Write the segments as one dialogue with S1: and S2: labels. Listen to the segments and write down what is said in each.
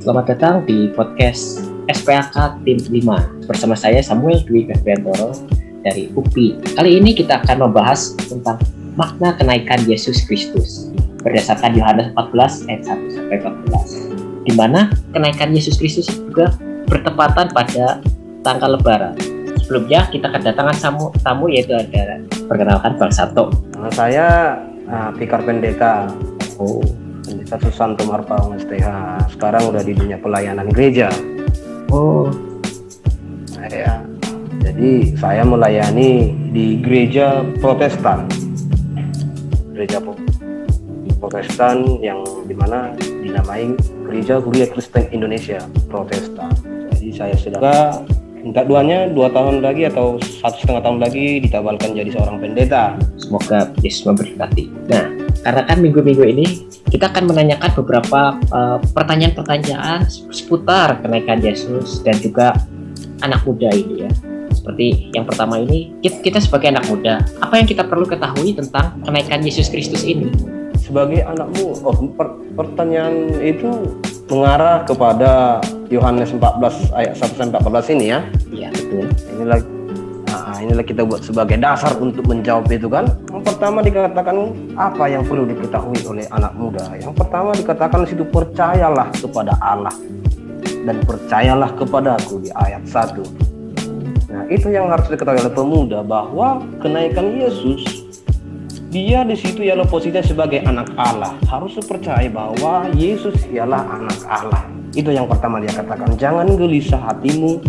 S1: Selamat datang di podcast SPAK Tim 5 bersama saya Samuel Dwi Febriantoro dari UPI. Kali ini kita akan membahas tentang makna kenaikan Yesus Kristus berdasarkan Yohanes 14 ayat 1 sampai 14. Di mana kenaikan Yesus Kristus juga bertepatan pada tanggal lebaran. Sebelumnya kita kedatangan tamu, tamu yaitu ada perkenalkan Bang Sato.
S2: Nama saya uh, Pikar Pendeta.
S1: Oh,
S2: Pendeta Susanto Marpaung STH. Sekarang udah di dunia pelayanan gereja.
S1: oh,
S2: Saya jadi saya melayani di gereja Protestan. Gereja Pro- Protestan yang di mana dinamai Gereja Kuliah Kristen Indonesia Protestan. Jadi saya sudah minta duanya dua tahun lagi atau satu setengah tahun lagi ditabalkan jadi seorang pendeta.
S1: semoga Yesus memberkati. Nah, karena kan minggu-minggu ini kita akan menanyakan beberapa eh, pertanyaan-pertanyaan seputar kenaikan Yesus dan juga anak muda ini ya. Seperti yang pertama ini, kita, sebagai anak muda, apa yang kita perlu ketahui tentang kenaikan Yesus Kristus ini?
S2: sebagai anakmu oh per- pertanyaan itu mengarah kepada Yohanes 14 ayat 1 sampai 14 ini ya
S1: Iya, betul.
S2: inilah nah, inilah kita buat sebagai dasar untuk menjawab itu kan? Yang pertama dikatakan apa yang perlu diketahui oleh anak muda? Yang pertama dikatakan di situ percayalah kepada Allah dan percayalah kepadaku di ayat 1 nah itu yang harus diketahui oleh pemuda bahwa kenaikan Yesus dia di situ ialah posisinya sebagai anak Allah. Harus percaya bahwa Yesus ialah anak Allah. Itu yang pertama dia katakan jangan gelisah hatimu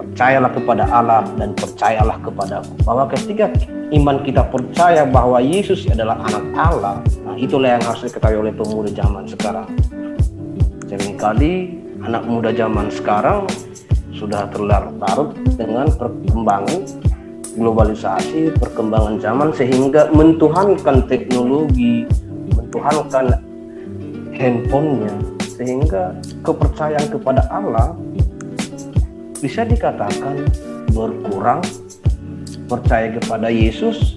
S2: percayalah kepada Allah dan percayalah kepadaku. Bahwa ketika iman kita percaya bahwa Yesus adalah anak Allah nah itulah yang harus diketahui oleh pemuda zaman sekarang. Seringkali anak muda zaman sekarang sudah terlarut dengan perkembangan globalisasi, perkembangan zaman sehingga mentuhankan teknologi, mentuhankan handphonenya sehingga kepercayaan kepada Allah bisa dikatakan berkurang percaya kepada Yesus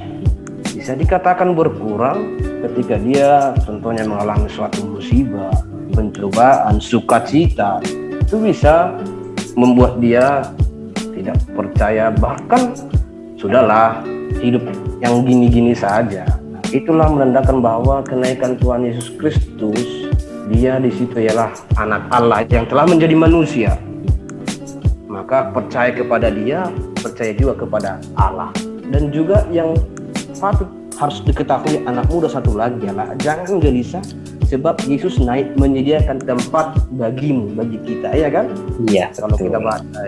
S2: bisa dikatakan berkurang ketika dia tentunya mengalami suatu musibah, pencobaan, sukacita itu bisa membuat dia tidak percaya bahkan sudahlah hidup yang gini-gini saja. Itulah menandakan bahwa kenaikan Tuhan Yesus Kristus dia di situ ialah anak Allah yang telah menjadi manusia. Maka percaya kepada dia, percaya juga kepada Allah. Dan juga yang patut harus diketahui anak muda satu lagi adalah jangan gelisah sebab Yesus naik menyediakan tempat bagimu, bagi kita, ya kan?
S1: Iya,
S2: Kalau
S1: betul.
S2: kita baca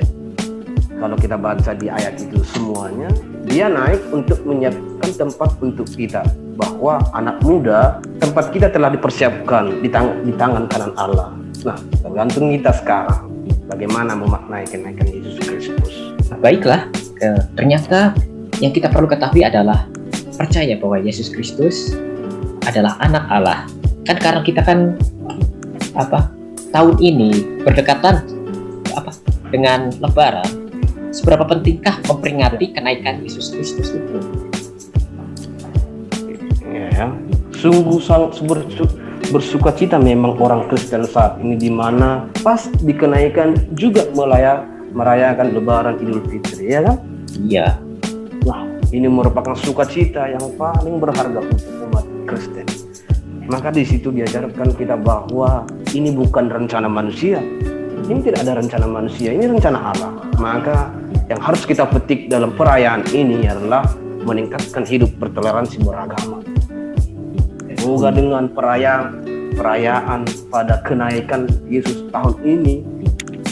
S2: kalau kita baca di ayat itu semuanya, dia naik untuk menyiapkan tempat untuk kita. Bahwa anak muda, tempat kita telah dipersiapkan di, tang- di tangan kanan Allah. Nah, tergantung kita sekarang bagaimana memaknai kenaikan Yesus Kristus.
S1: Baiklah, ternyata yang kita perlu ketahui adalah percaya bahwa Yesus Kristus adalah anak Allah. Kan karena kita kan apa tahun ini berdekatan apa dengan Lebaran, seberapa pentingkah memperingati kenaikan Yesus Kristus itu?
S2: Ya, sungguh sangat bersu- bersuka cita memang orang Kristen saat ini di mana pas dikenaikan juga melaya, merayakan Lebaran Idul Fitri, ya kan?
S1: Iya,
S2: Wah, ini merupakan sukacita yang paling berharga untuk umat Kristen. Maka di situ diajarkan kita bahwa ini bukan rencana manusia. Ini tidak ada rencana manusia, ini rencana Allah. Maka yang harus kita petik dalam perayaan ini adalah meningkatkan hidup bertoleransi beragama. Semoga dengan perayaan perayaan pada kenaikan Yesus tahun ini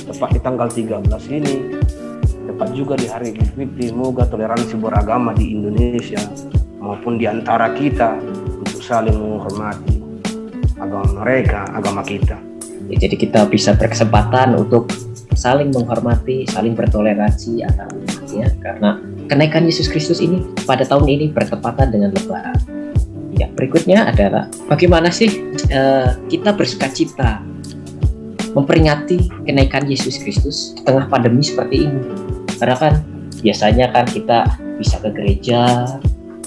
S2: tepat di tanggal 13 ini tepat juga di hari Idul Fitri semoga toleransi beragama di Indonesia maupun di antara kita untuk saling menghormati agama mereka, agama kita.
S1: Ya, jadi kita bisa berkesempatan untuk saling menghormati, saling bertoleransi antar umat ya, karena kenaikan Yesus Kristus ini pada tahun ini bertepatan dengan Lebaran. Ya, berikutnya adalah bagaimana sih eh, kita bersuka cita memperingati kenaikan Yesus Kristus di tengah pandemi seperti ini. Karena kan biasanya kan kita bisa ke gereja,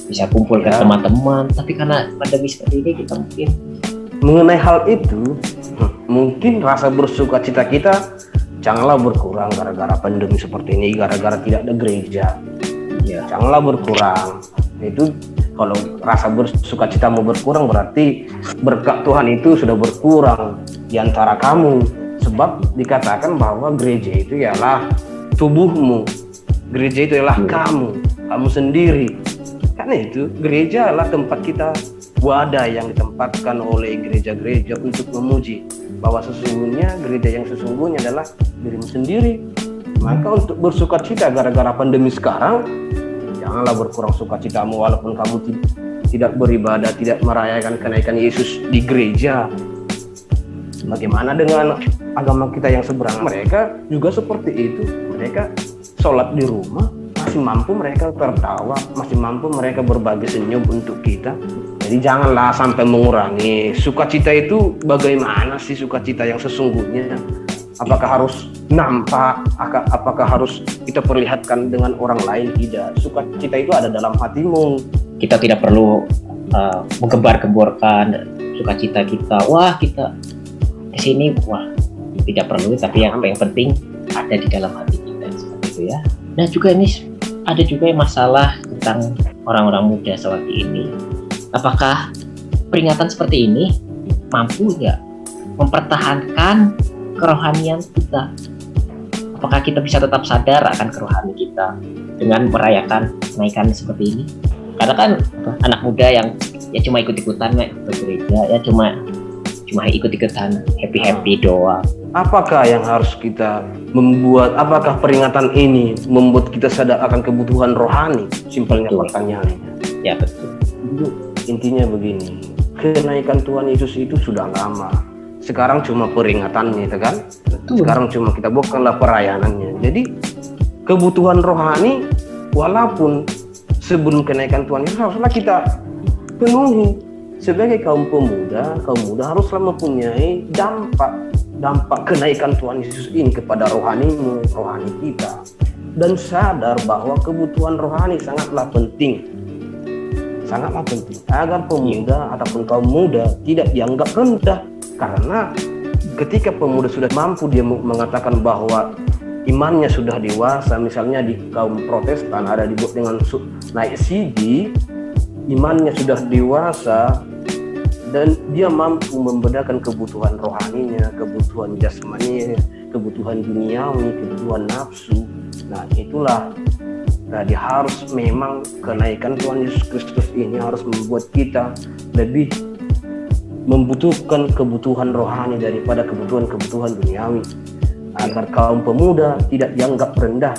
S1: bisa kumpul ke
S2: Ya.
S1: teman-teman, tapi karena pandemi seperti ini kita mungkin
S2: Mengenai hal itu, mungkin rasa bersuka cita kita janganlah berkurang gara-gara pandemi seperti ini, gara-gara tidak ada gereja. Ya. Janganlah berkurang. Itu kalau rasa bersuka cita mau berkurang berarti berkat Tuhan itu sudah berkurang di antara kamu. Sebab dikatakan bahwa gereja itu ialah tubuhmu. Gereja itu ialah ya. kamu, kamu sendiri. Karena itu gereja adalah tempat kita wadah yang ditempatkan oleh gereja-gereja untuk memuji bahwa sesungguhnya gereja yang sesungguhnya adalah dirimu sendiri. Maka untuk bersuka cita gara-gara pandemi sekarang, janganlah berkurang sukacitamu walaupun kamu tidak beribadah, tidak merayakan kenaikan Yesus di gereja. Bagaimana dengan agama kita yang seberang? Mereka juga seperti itu. Mereka sholat di rumah, masih mampu mereka tertawa, masih mampu mereka berbagi senyum untuk kita. Jadi janganlah sampai mengurangi sukacita itu bagaimana sih sukacita yang sesungguhnya? Apakah harus nampak? Apakah harus kita perlihatkan dengan orang lain? Tidak. Sukacita itu ada dalam hatimu.
S1: Kita tidak perlu uh, menggembar-gemborkan sukacita kita. Wah kita ke sini, wah tidak perlu. Tapi yang yang penting ada di dalam hati kita seperti itu ya. Nah juga ini ada juga masalah tentang orang-orang muda seperti ini apakah peringatan seperti ini mampu nggak mempertahankan kerohanian kita? Apakah kita bisa tetap sadar akan kerohanian kita dengan merayakan kenaikan seperti ini? Karena kan anak muda yang ya cuma ikut-ikutan ke gereja, ya cuma cuma ikut-ikutan happy-happy doang.
S2: Apakah yang harus kita membuat? Apakah peringatan ini membuat kita sadar akan kebutuhan rohani? Simpelnya pertanyaannya.
S1: Ya betul
S2: intinya begini kenaikan Tuhan Yesus itu sudah lama sekarang cuma peringatannya itu kan? Sekarang cuma kita bukanlah perayaannya jadi kebutuhan rohani walaupun sebelum kenaikan Tuhan Yesus haruslah kita penuhi. Sebagai kaum pemuda kaum muda haruslah mempunyai dampak dampak kenaikan Tuhan Yesus ini kepada rohanimu rohani kita. Dan sadar bahwa kebutuhan rohani sangatlah penting. Sangatlah penting agar pemuda ataupun kaum muda tidak dianggap rendah karena ketika pemuda sudah mampu dia mengatakan bahwa imannya sudah dewasa misalnya di kaum protestan ada dibuat dengan naik CD imannya sudah dewasa dan dia mampu membedakan kebutuhan rohaninya, kebutuhan jasmaninya, kebutuhan duniawi, kebutuhan nafsu. Nah, itulah Jadi harus memang kenaikan Tuhan Yesus Kristus ini harus membuat kita lebih membutuhkan kebutuhan rohani daripada kebutuhan-kebutuhan duniawi agar kaum pemuda tidak dianggap rendah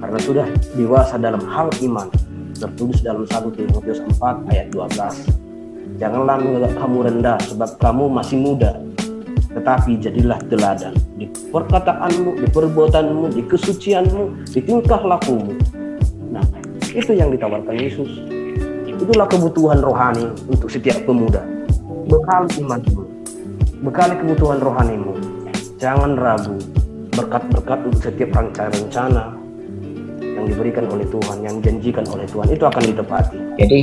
S2: karena sudah dewasa dalam hal iman tertulis dalam 1 Timotius 4 ayat 12 janganlah menganggap kamu rendah sebab kamu masih muda tetapi jadilah teladan di perkataanmu, di perbuatanmu, di kesucianmu, di tingkah lakumu itu yang ditawarkan Yesus. Itulah kebutuhan rohani untuk setiap pemuda. Bekal imanmu, bekal kebutuhan rohanimu. Jangan ragu berkat-berkat untuk setiap rencana-rencana yang diberikan oleh Tuhan, yang dijanjikan oleh Tuhan itu akan ditepati.
S1: Jadi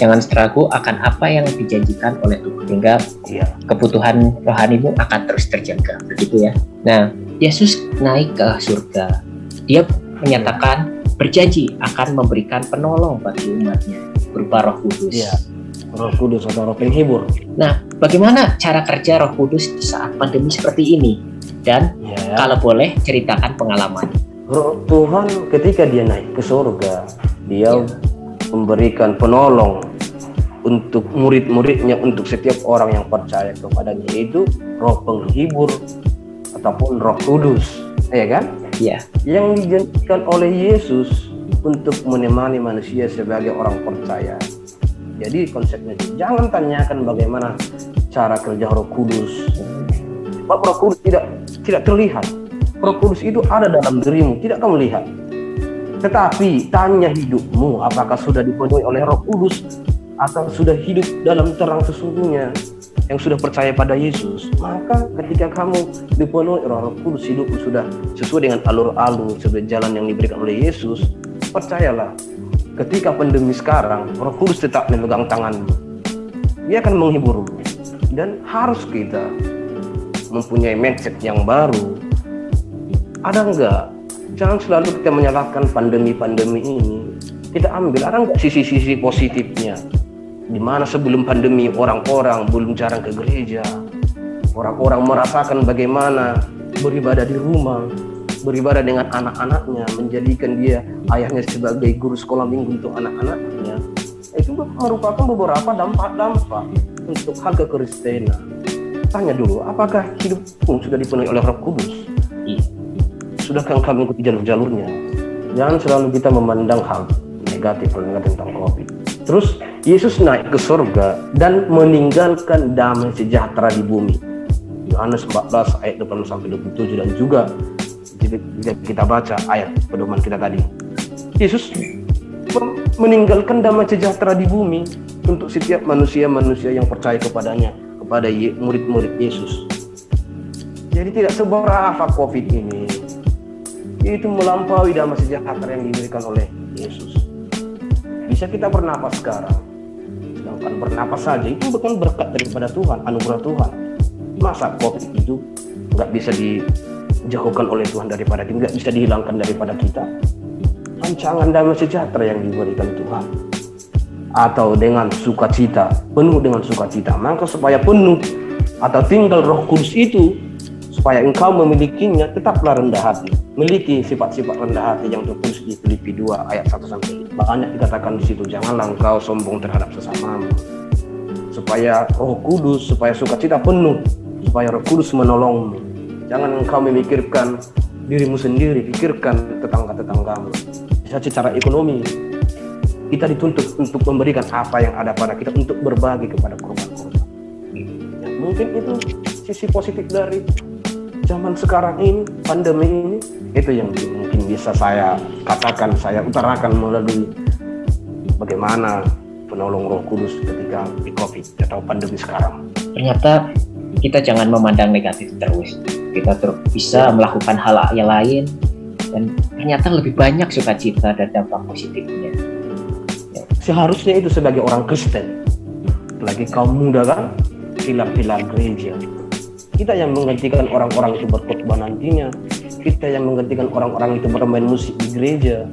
S1: jangan ragu akan apa yang dijanjikan oleh Tuhan sehingga ya. kebutuhan rohanimu akan terus terjaga begitu ya. Nah, Yesus naik ke surga. Dia menyatakan berjanji akan memberikan penolong bagi umatnya berupa Roh Kudus.
S2: Ya, Roh Kudus atau Roh penghibur.
S1: Nah, bagaimana cara kerja Roh Kudus di saat pandemi seperti ini? Dan ya. kalau boleh ceritakan pengalaman.
S2: Roh Tuhan ketika dia naik ke surga, dia ya. memberikan penolong untuk murid-muridnya, untuk setiap orang yang percaya kepadanya yaitu Roh penghibur ataupun Roh Kudus, ya kan?
S1: ya.
S2: yang dijanjikan oleh Yesus untuk menemani manusia sebagai orang percaya. Jadi konsepnya jangan tanyakan bagaimana cara kerja Roh Kudus. Sebab Roh Kudus tidak tidak terlihat. Roh Kudus itu ada dalam dirimu, tidak kamu lihat. Tetapi tanya hidupmu apakah sudah dipenuhi oleh Roh Kudus atau sudah hidup dalam terang sesungguhnya yang sudah percaya pada Yesus, maka ketika kamu dipenuhi Roh Kudus hidupmu sudah sesuai dengan alur-alur sebagai jalan yang diberikan oleh Yesus, percayalah, ketika pandemi sekarang, Roh Kudus tetap memegang tanganmu. Dia akan menghiburmu dan harus kita mempunyai mindset yang baru. Ada enggak? Jangan selalu kita menyalahkan pandemi-pandemi ini. Kita ambil ada sisi-sisi positifnya? Di mana sebelum pandemi orang-orang belum jarang ke gereja. Orang-orang merasakan bagaimana beribadah di rumah beribadah dengan anak-anaknya menjadikan dia ayahnya sebagai guru sekolah minggu untuk anak-anaknya itu merupakan beberapa dampak-dampak untuk hal kekristenan. Tanya dulu, apakah hidup pun sudah dipenuhi oleh Roh Kudus? Iya. Sudahkah engkau mengikuti jalur-jalurnya? Jangan selalu kita memandang hal negatif negatif tentang COVID. Terus Yesus naik ke surga dan meninggalkan damai sejahtera di bumi. Yohanes 14 ayat 20 sampai 27 dan juga jika kita baca ayat pedoman kita tadi. Yesus meninggalkan damai sejahtera di bumi untuk setiap manusia-manusia yang percaya kepadanya, kepada murid-murid Yesus. Jadi tidak seberapa COVID ini, itu melampaui damai sejahtera yang diberikan oleh Yesus. Bisa kita bernapas sekarang, sedangkan bernapas saja itu bukan berkat daripada Tuhan, anugerah Tuhan. Masa COVID itu nggak bisa dijauhkan oleh Tuhan daripada kita, nggak bisa dihilangkan daripada kita? rancangan damai sejahtera yang diberikan Tuhan. Atau dengan sukacita penuh dengan sukacita. Maka supaya penuh atau tinggal roh kudus itu supaya engkau memilikinya tetaplah rendah hati. Miliki sifat-sifat rendah hati yang tertulis di Filipi 2 ayat 1 sampai banyak dikatakan di situ janganlah engkau sombong terhadap sesamamu. Supaya roh kudus supaya sukacita penuh. Supaya roh kudus menolongmu jangan engkau memikirkan dirimu sendiri pikirkan tetangga-tetanggamu bisa secara ekonomi kita dituntut untuk memberikan apa yang ada pada kita untuk berbagi kepada korban-korban. Ya, mungkin itu sisi positif dari zaman sekarang ini, pandemi ini, itu yang mungkin bisa saya katakan, saya utarakan melalui bagaimana penolong Roh Kudus ketika di COVID atau pandemi sekarang.
S1: Ternyata kita jangan memandang negatif terus. Kita terus bisa melakukan hal yang lain dan ternyata lebih banyak sukacita dan dampak positifnya.
S2: Ya. Seharusnya itu sebagai orang Kristen, lagi kaum muda kan, pilar-pilar gereja. Kita yang menggantikan orang-orang itu berkhotbah nantinya, kita yang menggantikan orang-orang itu bermain musik di gereja.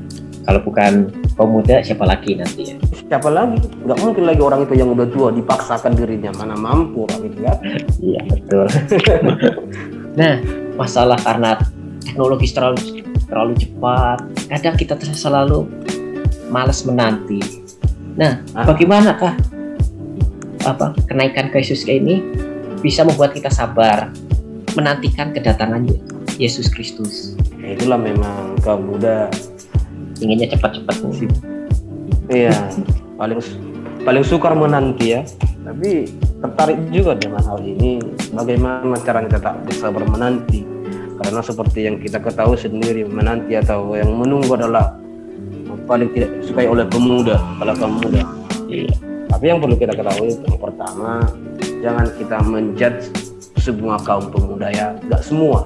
S1: Kalau bukan kaum muda, siapa lagi nanti ya?
S2: Siapa lagi? Nggak mungkin lagi orang itu yang udah tua dipaksakan dirinya mana mampu gitu kan?
S1: Iya betul. nah, masalah karena teknologi terlalu terlalu cepat kadang kita selalu malas menanti. Nah ah. bagaimanakah apa kenaikan Yesus ini bisa membuat kita sabar menantikan kedatangan Yesus Kristus?
S2: Ya, itulah memang kaum muda
S1: inginnya cepat-cepat.
S2: Iya paling paling sukar menanti ya. Tapi tertarik juga dengan hal ini. Bagaimana caranya tetap bersabar menanti karena seperti yang kita ketahui sendiri menanti atau yang menunggu adalah paling tidak disukai oleh pemuda kalau pemuda iya. tapi yang perlu kita ketahui yang pertama jangan kita menjudge semua kaum pemuda ya. Nggak semua.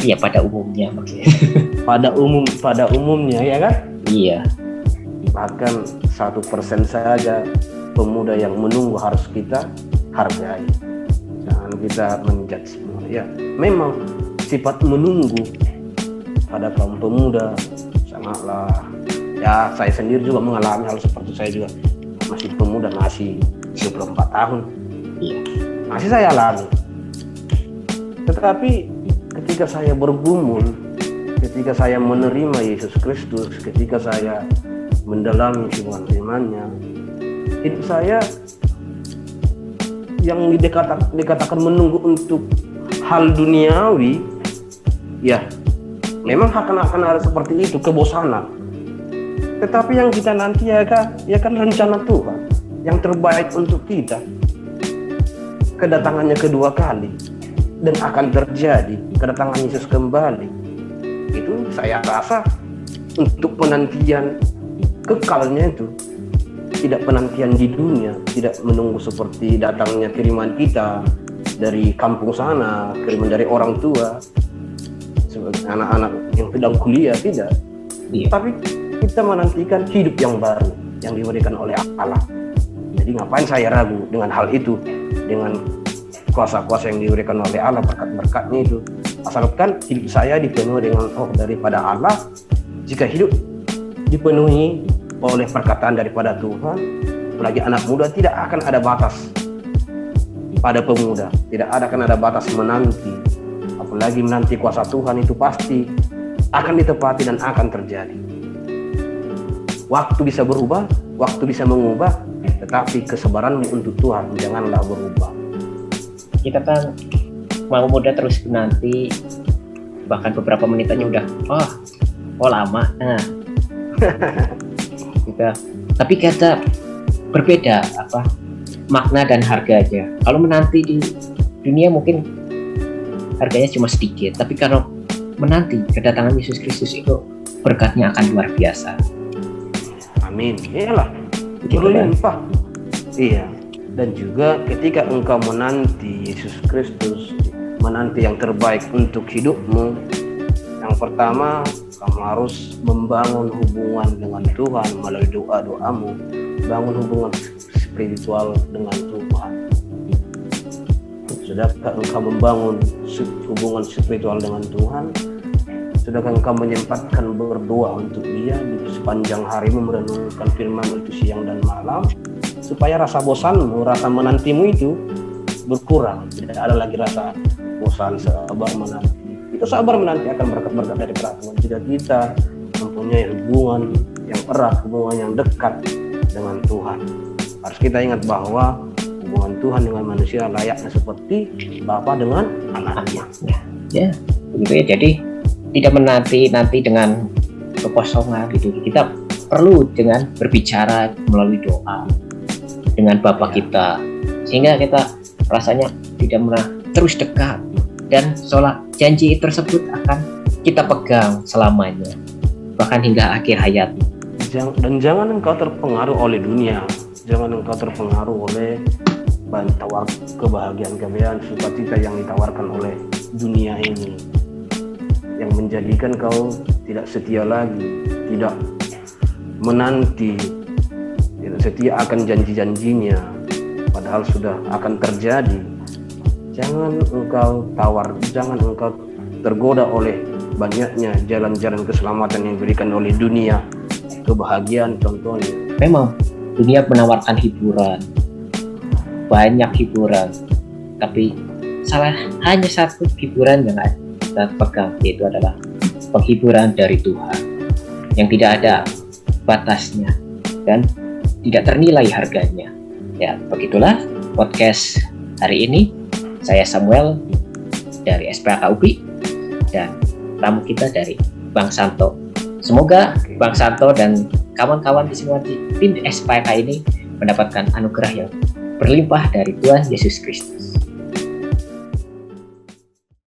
S1: Iya pada umumnya maksudnya
S2: pada umum pada umumnya ya kan?
S1: Iya.
S2: Bahkan satu persen saja pemuda yang menunggu harus kita hargai jangan kita menjudge semua. Ya memang sifat menunggu pada kaum pemuda sangatlah. Ya saya sendiri juga mengalami hal seperti saya juga. Masih pemuda masih 24 tahun. Iya. Masih saya alami. Tetapi ketika saya bergumul ketika saya menerima Yesus Kristus ketika saya mendalami hubungan imannya itu saya yang dikatakan, dikatakan menunggu untuk hal duniawi ya memang akan akan ada seperti itu kebosanan. Tetapi yang kita nanti ya kan ya kan rencana Tuhan yang terbaik untuk kita kedatangannya kedua kali dan akan terjadi kedatangan Yesus kembali. Itu saya rasa untuk penantian kekalnya itu tidak penantian di dunia tidak menunggu seperti datangnya kiriman kita dari kampung sana kiriman dari orang tua sebagai anak-anak yang sedang kuliah tidak. Iya. tapi kita menantikan hidup yang baru yang diberikan oleh Allah. Jadi ngapain saya ragu dengan hal itu? Dengan kuasa-kuasa yang diberikan oleh Allah berkat-berkatnya itu. Asalkan hidup saya dipenuhi dengan roh daripada Allah jika hidup dipenuhi oleh perkataan daripada Tuhan apalagi anak muda tidak akan ada batas. Pada pemuda tidak ada akan ada batas menanti. Apalagi menanti kuasa Tuhan itu pasti akan ditepati dan akan terjadi. Waktu bisa berubah waktu bisa mengubah tetapi kesabaranmu untuk Tuhan janganlah berubah.
S1: Kita kan mau muda terus menanti bahkan beberapa menit aja udah oh oh lama. Nah kita. Tapi kata berbeda apa makna dan harga aja kalau menanti di dunia mungkin harganya cuma sedikit tapi kalau menanti kedatangan Yesus Kristus itu berkatnya akan luar biasa.
S2: Amin. Iyalah berlimpah iya. Dan juga ketika engkau menanti Yesus Kristus menanti yang terbaik untuk hidupmu yang pertama kamu harus membangun hubungan dengan Tuhan melalui doa-doamu bangun hubungan spiritual dengan Tuhan sudahkah engkau membangun hubungan spiritual dengan Tuhan Sudahkah engkau menyempatkan berdoa untuk dia di sepanjang hari merenungkan firman itu siang dan malam supaya rasa bosanmu, rasa menantimu itu berkurang. Tidak ada lagi rasa bosan, sabar menanti. Itu sabar menanti akan berkat-berkat dari Tuhan. Jika kita mempunyai hubungan yang erat, hubungan yang dekat dengan Tuhan. Harus kita ingat bahwa hubungan Tuhan dengan manusia layaknya seperti Bapa dengan anaknya.
S1: Ya, begitu ya. Jadi tidak menanti nanti dengan kekosongan gitu kita perlu dengan berbicara melalui doa dengan Bapak ya. kita sehingga kita rasanya tidak pernah terus dekat dan sholat janji tersebut akan kita pegang selamanya bahkan hingga akhir hayat.
S2: Dan jangan engkau terpengaruh oleh dunia. Jangan engkau terpengaruh oleh tawar kebahagiaan kebahagiaan sukacita yang ditawarkan oleh dunia ini. Yang menjadikan kau tidak setia lagi, tidak menanti, tidak setia akan janji-janjinya, padahal sudah akan terjadi. Jangan engkau tawar, jangan engkau tergoda oleh banyaknya jalan-jalan keselamatan yang diberikan oleh dunia, kebahagiaan contohnya.
S1: Memang dunia menawarkan hiburan, banyak hiburan, tapi salah hanya satu hiburan yang kita pegang yaitu adalah penghiburan dari Tuhan yang tidak ada batasnya dan tidak ternilai harganya. Ya, begitulah podcast hari ini. Saya Samuel dari SPK UPI dan tamu kita dari Bang Santo. Semoga Bang Santo dan kawan-kawan di semua tim SPK ini mendapatkan anugerah yang berlimpah dari Tuhan Yesus Kristus.